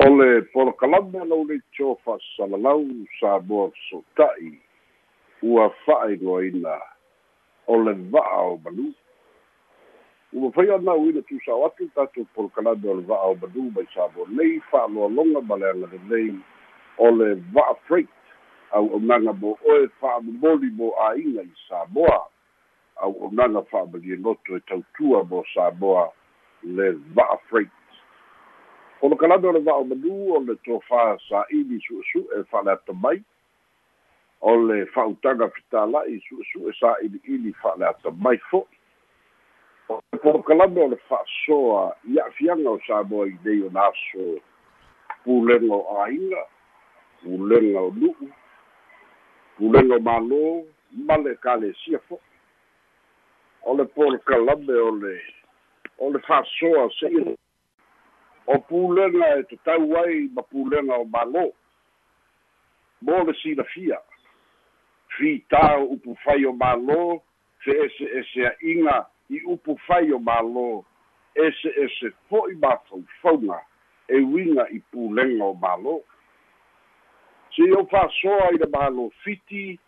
o le polokalame lau le tio sa moa fesota'i ua fa'aigoaina o le va'a o manu ua fai ana uina tusao atu tatou polokalame o le va'a o manu mai sa mo nei fa'aloaloga ma le agalelei o le va'a freight au'aunaga mo oe fa'amomoli mo ā'iga i samoa. Au'aunaga fa'amalienoto e tautua mo samoa le va'a freight o le kalame o le va'o manu o le tofā sa'ili su'esu'e fa'aleata mai o le fa'autaga fitala'i su'esu'e sa'ili'ili fa'aleata mai fo'i o le polokalame o le fa'asoa i'a'afiaga o samoa i nei ona aso pulega o āiga pulega o nu'u pulega o mālō ma le kalesia fo'i o le polokalame o le o le fa'asoa se'i o pulega e tatau ai ma pulega o mālō mo le silafia. Fitā o upu fai o mālō fe ese esea'iga i upu fai o mālō ese ese fo'i mafaufauga e uiga i pulega o mālō se o fa'asoa i le mālō fiti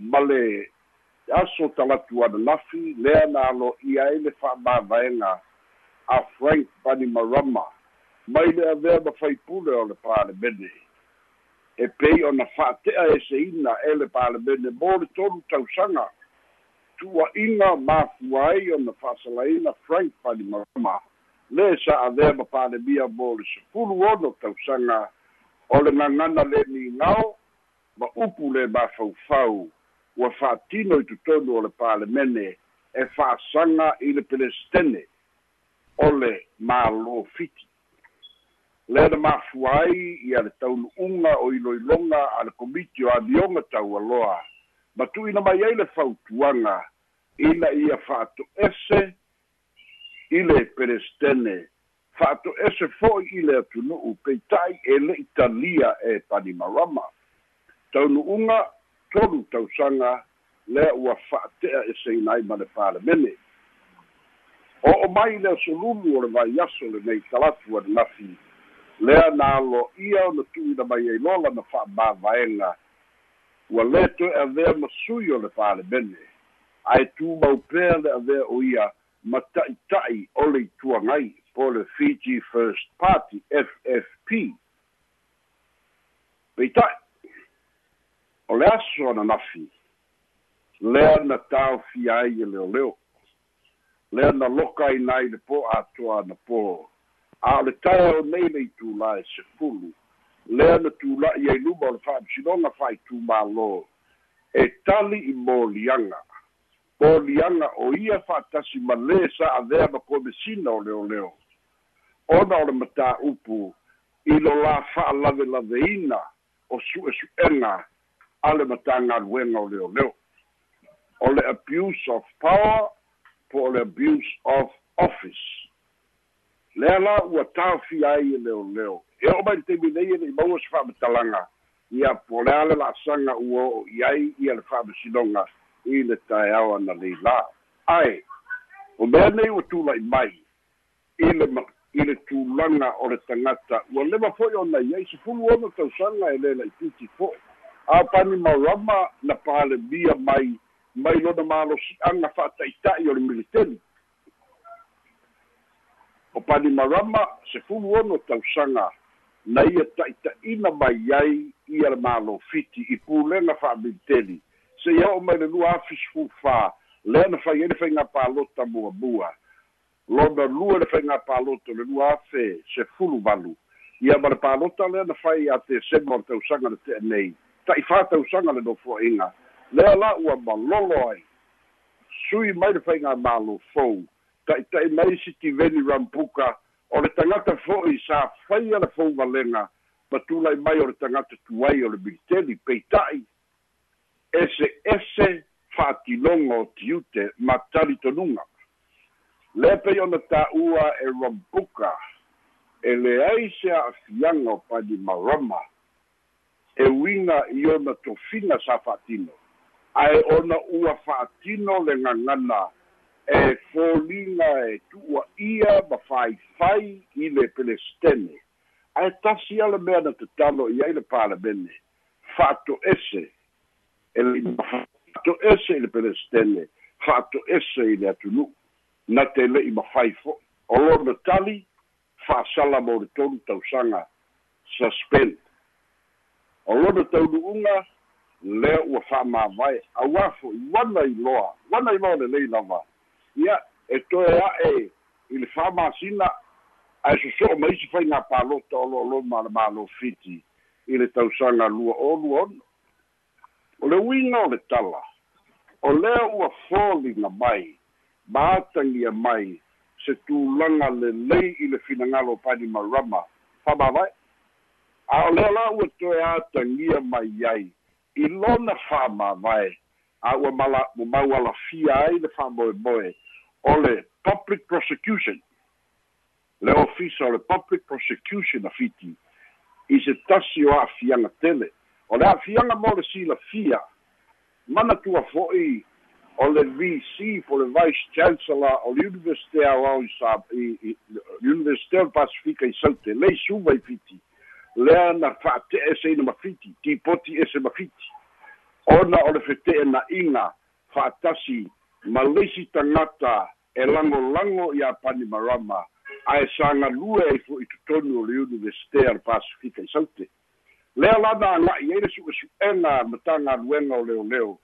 ma le aso talatu ana lafi lea na alo'ia ai le fa'amāvaega a frank panimarama mai le avea mafaipule o le palemene e pei ona fa'ate'a eseina e le palemene mo le tolu tausaga tu'a'iga mafua ai ona fa'asalaina frank panimarama le sa avea ma palemia mo le sepulu ono tausaga o le gagana le nigao ma upu le mafaufau ua fa'atino i totonu o le palemene e fa'asaga i le pelestene o le mālō fiti lea na mafua ai ia le taunu'uga o iloiloga a le komiti o avioga taualoa. Ma tu'uina mai ai le fautuaga ina ia fa'ato'ese i le pelestene fa'ato'ese fo'i i le atunu'u peita'i e le'i talia e panimarama. Taunu'uga tolu tausaga lea ua fa'ate'a eseina ai ma le palemene o o mai le asolulu o le vaiaso lenei talatu ane lafi lea na alo'ia ona tu'uina mai ai lola na fa'amāvaega ua lē toe avea masui o le palemene ae tumau pea le avea o ia ma ta'ita'i o le ituagai po le fiji first party ffp peita'i o le aso ana nafi. Lea na taofia ai e leoleo lea na loka ina ai le po atoa ana po. A o le tae o nei le itulā e sefulu lea na tula'i ai luma o le fa'amasinoga fa'aitumālō e tali i moliaga moliaga o ia fa'atasi ma lē sa avea ma komesina o leoleo ona o le matā'upu i lo la fa'alavelaveina o su'esu'ega a le matagaluega o leoleo o le abuse of power po o le abuse of office. Lea la ua tafia ai e leoleo e o mai le taimi e le'i maua se fa'amatalaga ia po lea le la'asaga ua o'o i ai ia le fa'amasinoga i le taeao ana leilā ae o mea nei ua tula'i mai i le i le tulaga o le tagata ua leva fo'i ona i ai sefulu ono tausaga e lē la'ipiti fo'i. A pani marama na palemia mai mai lona malosi'aga fa'ata'ita'i o le militeni o palimarama sefulu ono tausaga na ia ta'ita'ina mai ai ia le malofiti i pulega fa'amiliteni seia o'o mai le lua afisfufā lea na fai ai le faigā palota muamua lona lua le faigā palota le lua afe sefulu valu ia ma le palota lea na fai a tesema o le tausaga le te'enei ta'ifā tausaga le nofoa'iga lea la ua malolo ai. Sui mai le faigā malofou ta'ita'i mai sitiveni rampuka. O le tagata fo'i sa faia le fou valega ma tula'i mai o le tagata tuai o le militeli peita'i. Ese ese fa'atinoga o tiute ma talitonuga lea pei ona tā'ua e rampuka. E leai se a'afiaga o palimarama e uiga i ona tofiga sa fa'atino ae ona ua fa'atino le gagana e foliga e tu'ua'ia ma faifai i le pelestene. Ae tasi a mea na tatalo i ai le palemene fa'ato'ese e le fa'ato'ese i le pelestene. Fa'ato'ese i le atunu'u na te le'i mafai fo'i o lona tali fa'asala mo le tolu tausaga. Suspend o lona taunu'uga lea ua fa'amāvae auā fo'i uana iloa uana iloa lelei lava. Ia e toe a'e i le fa'amasina ae soso'o ma isi fai gā palota o lo'olo ma le mālo fiti. I le tausaga lua o lua ona. O le uiga o le tala o lea ua foliga mai ma atagia mai se tulaga lelei i le finagalo pani marama fa'amāvae a o lea la ua toe atagia mai ai i lona fa'amāvae a ua mala mau alafia ai le fa'amoemoe o le public prosecution. Le ofisa o le public prosecution afiti i se tasi o a'afiaga tele. O le a'afiaga mo le silafia mana tua fo'i o le vc po le vice chancellor o le universite aoao i sa i universite o le pasifika i saute lei suva i fiti lea na fa'ate'e seina mafiti tipoti ese mafiti ona o le fete'ena'iga fa'atasi ma leisi tagata e lagolago iā pani marama ae sagalue ai fo'i totonu o le universite a le pasifika i saute lea lana aga'i ai le su'esu'ega ma tagaluega o leoleo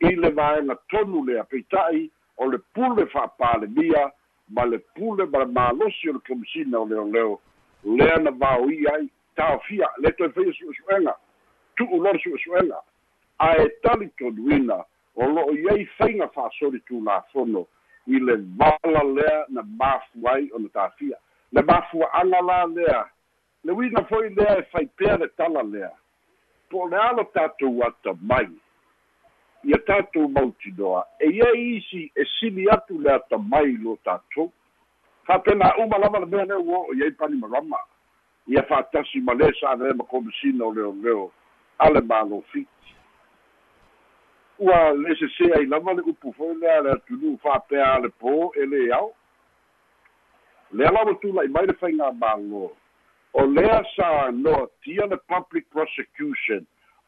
i le vaega tonu lea peita'i o le pule fa'apalemia ma le pule ma le malosi o le komisina o leoleo lea na vaoia ai taofia le toe faia su'esu'ega tu'u lona su'esu'ega ae tali tonuina o lo'o i ai faiga fa'asoli tulafono i le vala lea na mafu ai ona tafia le mafua'aga la lea le uiga fo'i lea e fai pea le tala lea po o le alo tatou ata mai ia tatou mautinoa e iai isi e sili atu le ata mai lo tatou faapena uma lava le mea lea ua o'o iai pani marama ia fa'atasi ma lē sa lea ma komisina o leoleo a le malo fiti. Ua le sese ai lava le upu foi lea le atunuu fa'apea a le pō e lē ao lea lava tula'i mai le faigā mālo. O lea sa noatia le public prosecution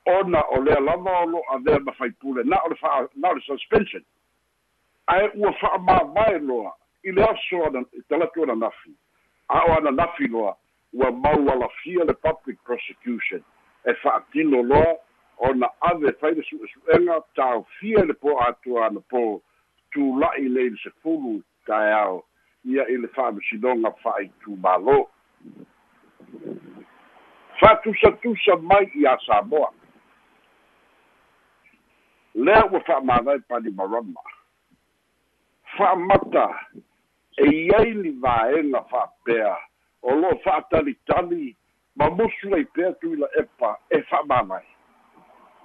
ona o lea lava o lo'a lea mafaipule na o le fa'a na o le suspension. Ae ua fa'amāvae loa i le aso ana talatu ana nafi. A o ana nafi loa ua mau alafia le public prosecution. E fa'atino loa ona ave fai le su'esu'ega taofia le po atua ana po tula'i lei le sefulu taeao ia i le fa'amasinoga fa'aitumālō fa'atusatusa mai iā samoa. Lea ua fa'amālai pani marama. Fa'amata e iai li vaega fa'apea o lo'o fa'atalitali ma musu ai pea tuila epa e fa'amālai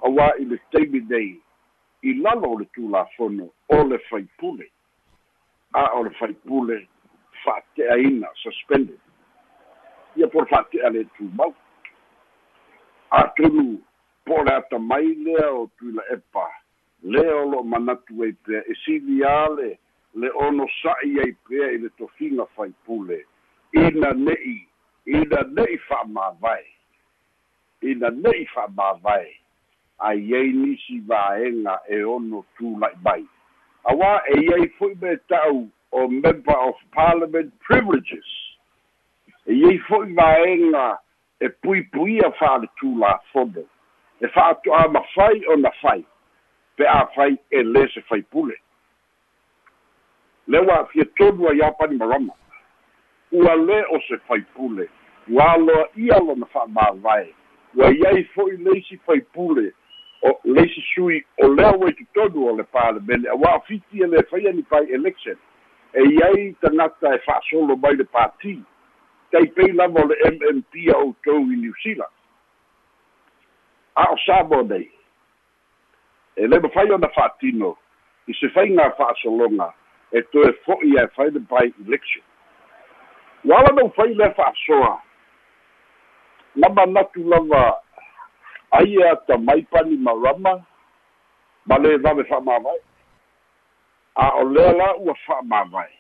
auā i le taimi nei i lalo o le tulafono o le faipule a o le faipule fa'ate'aina suspended. Ia po le fa'ate'a le tumau atonu po o le atamai lea o tuila epa lea o lo'o manatu ai pea e sili le le ono sa'i ai pea i le tofiga faipule ina ne'i ina ne'i fa'amāvae ina ne'i fa'amāvae aiai nisi vaega e ono tula'i mai. Auā e iai fo'i me ta'u o member of parliament privileges. E iai fo'i vaega e puipuia fa'aletulafono e fa'ato'a mafai ona fai pe a fai e lē se faipule le ua afia tonu ai apani marama ua lē o se faipule ua aloa ia lona fa'amāvae ua iai fo'i leisi faipule o leisi sui o lea ua itutonu o le palemene auā fiti e le faia ni pai election. E iai tagata e fa'asolo mai le pati taipei lava o le mmp a outou i new zealand. A o sa nei. E le mafai ona fa'atino i se faiga fa'asologa e toe fo'i ae fai le pai election ua ala nau fai lea fa'asoa na manatu lava aia tamai pani marama ma le vave fa'amāvae a o lea la ua fa'amāvae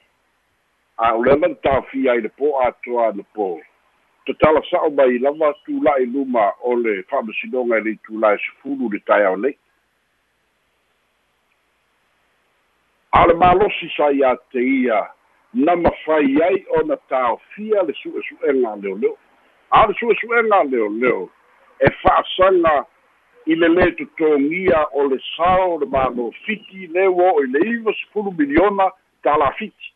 a o lea la taofia ai le po atoa na po tatala sa'o mai lava tula'i luma o le fa'amasinoga i le itulae sefulu le taeao nei a le malosi sa iā te ia na mafai ai ona taofia le su'esu'ega leoleo a le su'esu'ega leoleo e fa'asaga i le lē totogia o le sao le malofiti le ua o i le iva sepulu miliona talafiti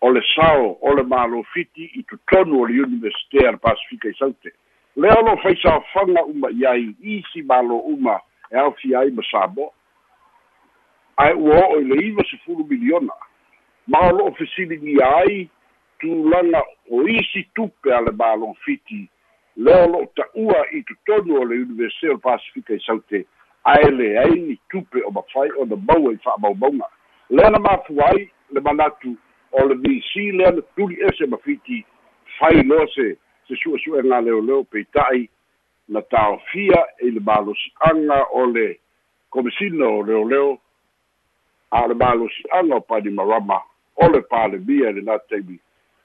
o le sao o le malofiti i totonu o le universitea le pasifika i saute. Lea lo faisaofaga uma i ai isi malo uma e aofia ai ma samoa ae ua o'o i le iva sefulu miliona. Ma o lo'o fesiligia ai tulaga o isi tupe a le malofiti lea o lo'o ta'ua i totonu o le universite o le pasifika i saute ae leai ni tupe o mafai ona maua i fa'amaumauga lea na mafu ai le manatu o le vc lea na tuli ese mafiti fai loa se se su'esu'ega leoleo peita'i na taofia i le malosi'aga o le komisina o leoleo a o le o panimarama o le palemia i lenā taimi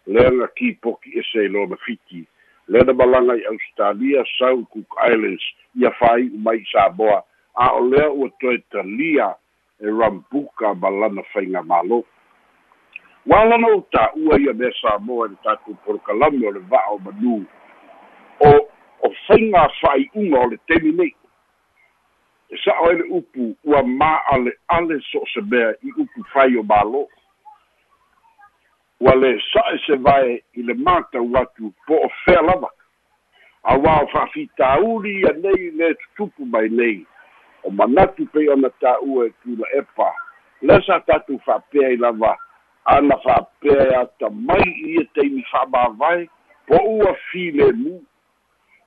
leaga kipoki ese iloa mafiti lea na malaga i australia south cook islands ia fai'u mai i samoa a o lea ua toe talia e rambuka ma lana faiga mālō ua lana ou tā'ua ia mea samoa i le tatou polokalame o le va'a o manū o o faiga fa'ai'uga o le temi nei sa'o ai le upu ua ma'ale'ale so o se mea i upu fai o mālō ua le sa'e se vae i le matau atu po o fea lava. Auā o fa'afitauli ia nei le tutupu mai nei. O manatu pei ona tā'ua e tula epa le sa tatou fa'apea i lava ana fa'apea e ata mai ia taimi fa'amāvae po ua filemu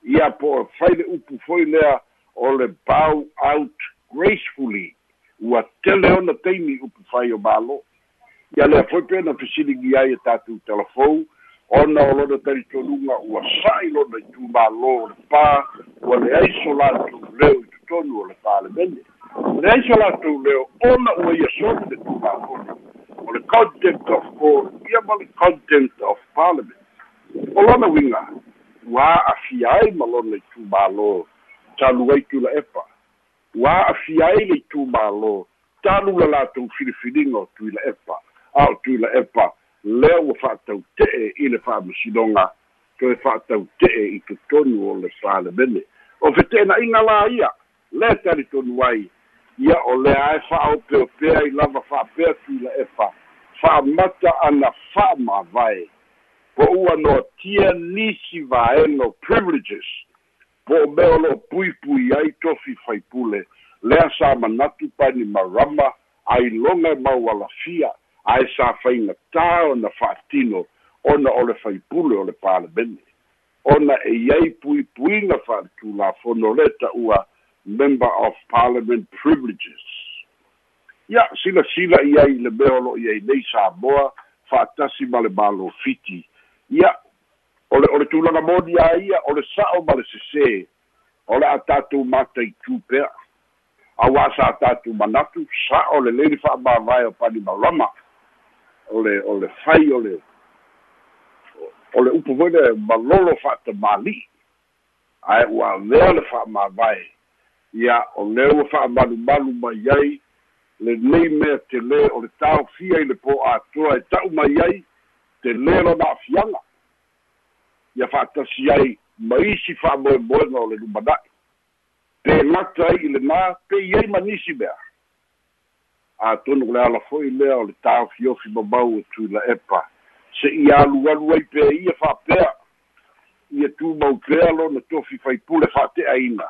ia po o fai le upu foi lea o le bow out gracefully. Ua tele ona taimi upu fai o mālo. Ia lea foi pe na fesiligi ai e tatou telefou. Ona o lona talitonuga ua sa'i lona i tumālō o le pā. Ua leai so latou leo i totonu o le palemene leai so latou leo ona ua ia soli le tumālona o le content of court ia ma le content of parliament o lona uiga ua a'afia ai ma lona i tumālō talu ai tula epa. Ua a'afia ai le itumālō talu la latou filifiliga o tuila epa. A o tuila epa lea ua fa'ataute'e i le fa'amasinoga toe fa'ataute'e i totonu o le palemene o fete'ena'iga la ia le talitonu ai ia o lea ae fa'aopeopea i lava fa'apea tuila efa fa'amata ana fa'amavae po ua noatia nisi vaeno privileges po o mea o lo'o puipui ai tofi faipule lea sa manatu pani marama ailoga e maualafia ae sa faigatā ona fa'atino ona o le faipule o le palemene ona e iai puipuiga fa'aletulafono le ta'ua member of parliament privileges. Ia silasila i ai le mea o lo'o iai nei samoa fa'atasi ma le malofiti ia o le o le tulaga moni a ia o le sa'o ma le sesē o le a tatou mataitū pea auā sa tatou manatu sa'o le leli fa'amāvae o panimalama o le o le fai o le o le upu foi le malolo fa'atamāli'i ae ua avea le fa'amāvae ia o lea ua fa'amalumalu mai ai lenei mea telē o le taofia i le po atoa e ta'u mai ai telē lona afiaga ia fa'atasi ai ma isi fa'amoemoega o le lumana'i pe lata ai i lenā pei ai ma nisi mea atonu le ala fo'i lea o le taofiofi mamau e tuila epa se'i alualu ai pe ia fa'apea ia tumau pea lona tofi faipule fa'ate'aina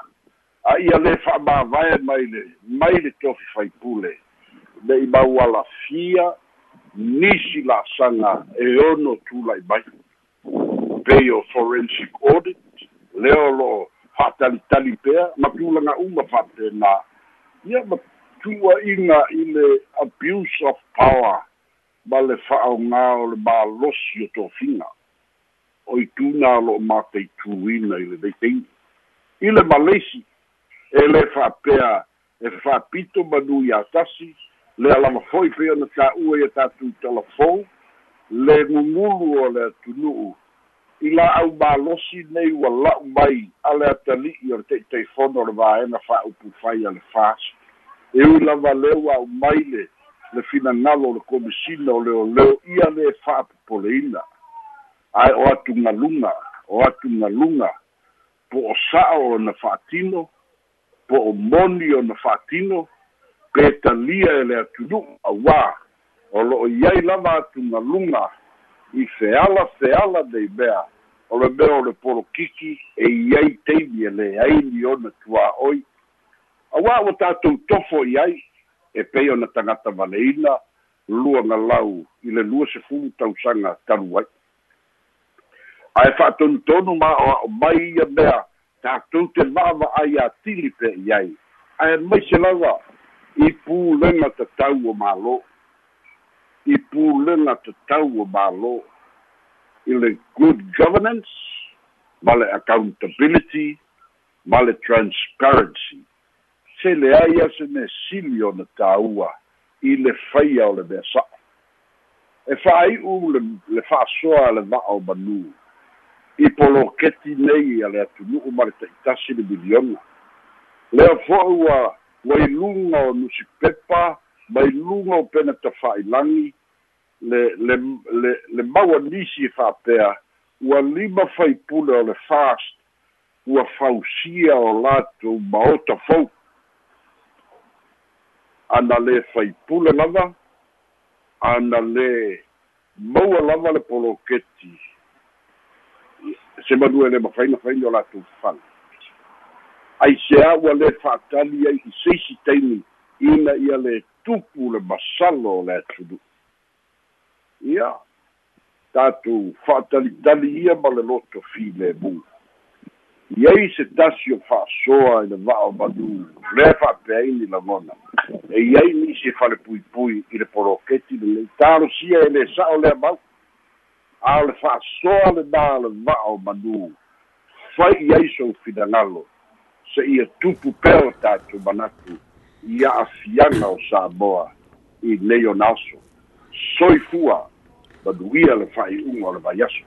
a ia lē fa'amāvae mai le mai le tofi faipule le'i maualafia nisi la'asaga e ono tula'i mai pei o forensic audit lea o lo'o fa'atalitali pea ma tulaga uma fa'apenā ia ma tu'a'iga i le abuse of power ma le fa'aogā o le malosi o tofiga o i tuna lo'o mataituina i le leiteini i le malesi e le fa'apea e fa'apito manu iā tasi le alama fo'i pei ona tā'ua ia tatou talafou le gugulu o le atunu'u i la au malosi nei ua la'u mai a le atali'i o le te'iteifono o le vaena fa'aupu fai a le fasi e ui lava lea ua a'u mai le le finagalo o le komisina o leoleo ia le fa'apopoleina ae o atu galuga o atu galuga po o sa'o ona fa'atino po o moni ona fa'atino pe talia e le atunu'u auā o lo'o iai lava atugaluga i feala nei mea o le mea o le polokiki e iai teimi e leai ni ona tuā'oi auā ua tatou tofo i ai e pei ona tagata valeina lua galau i le lua sefulu tausaga talu ai. Ae fa'atonutonu ma o a'o mai ia mea tatou te va'ava'ai atili pe'i ai. Ae maise lava i pulega tatau o mālō i pulega tatau o mālō i le good governance ma le accountability ma le transparency. Se leai ase me sili ona tāua i le faia o le mea sa'a e fa'ai'u le le fa'asoa le va'a o manū i poloketi nei a le atunu'u ma le ta'itasi le miliona lea fo'i ua ua iluga o nusi pepa ma iluga o pena tafa'ailagi le le le le maua nisi fa'apea ua lima faipule o le fast ua fausia o latou maota fou ana lē faipule lava ana lē maua lava le poloketi. Se manua le mafaina faina o latou fafala ai seā ua lē fa'atali ai i seisi taimi ina ia le tupu le masalo o le atunu ia tatou fa'atalitali ia ma le loto fi lemu iai se tasi o fa'asoa i le va'a manu lea fa'apeaini lagona e iai nisi e fale puipui i le poloketi le lei talosia e lē sa'o lea mau a o le fa'asoa lenā le va'a o manu. Fai ai sou finagalo se'ia tupu pea o tatou manatu ia afiaga o samoa i nei ona aso soifua manuia le faaiʻuga o le vaiaso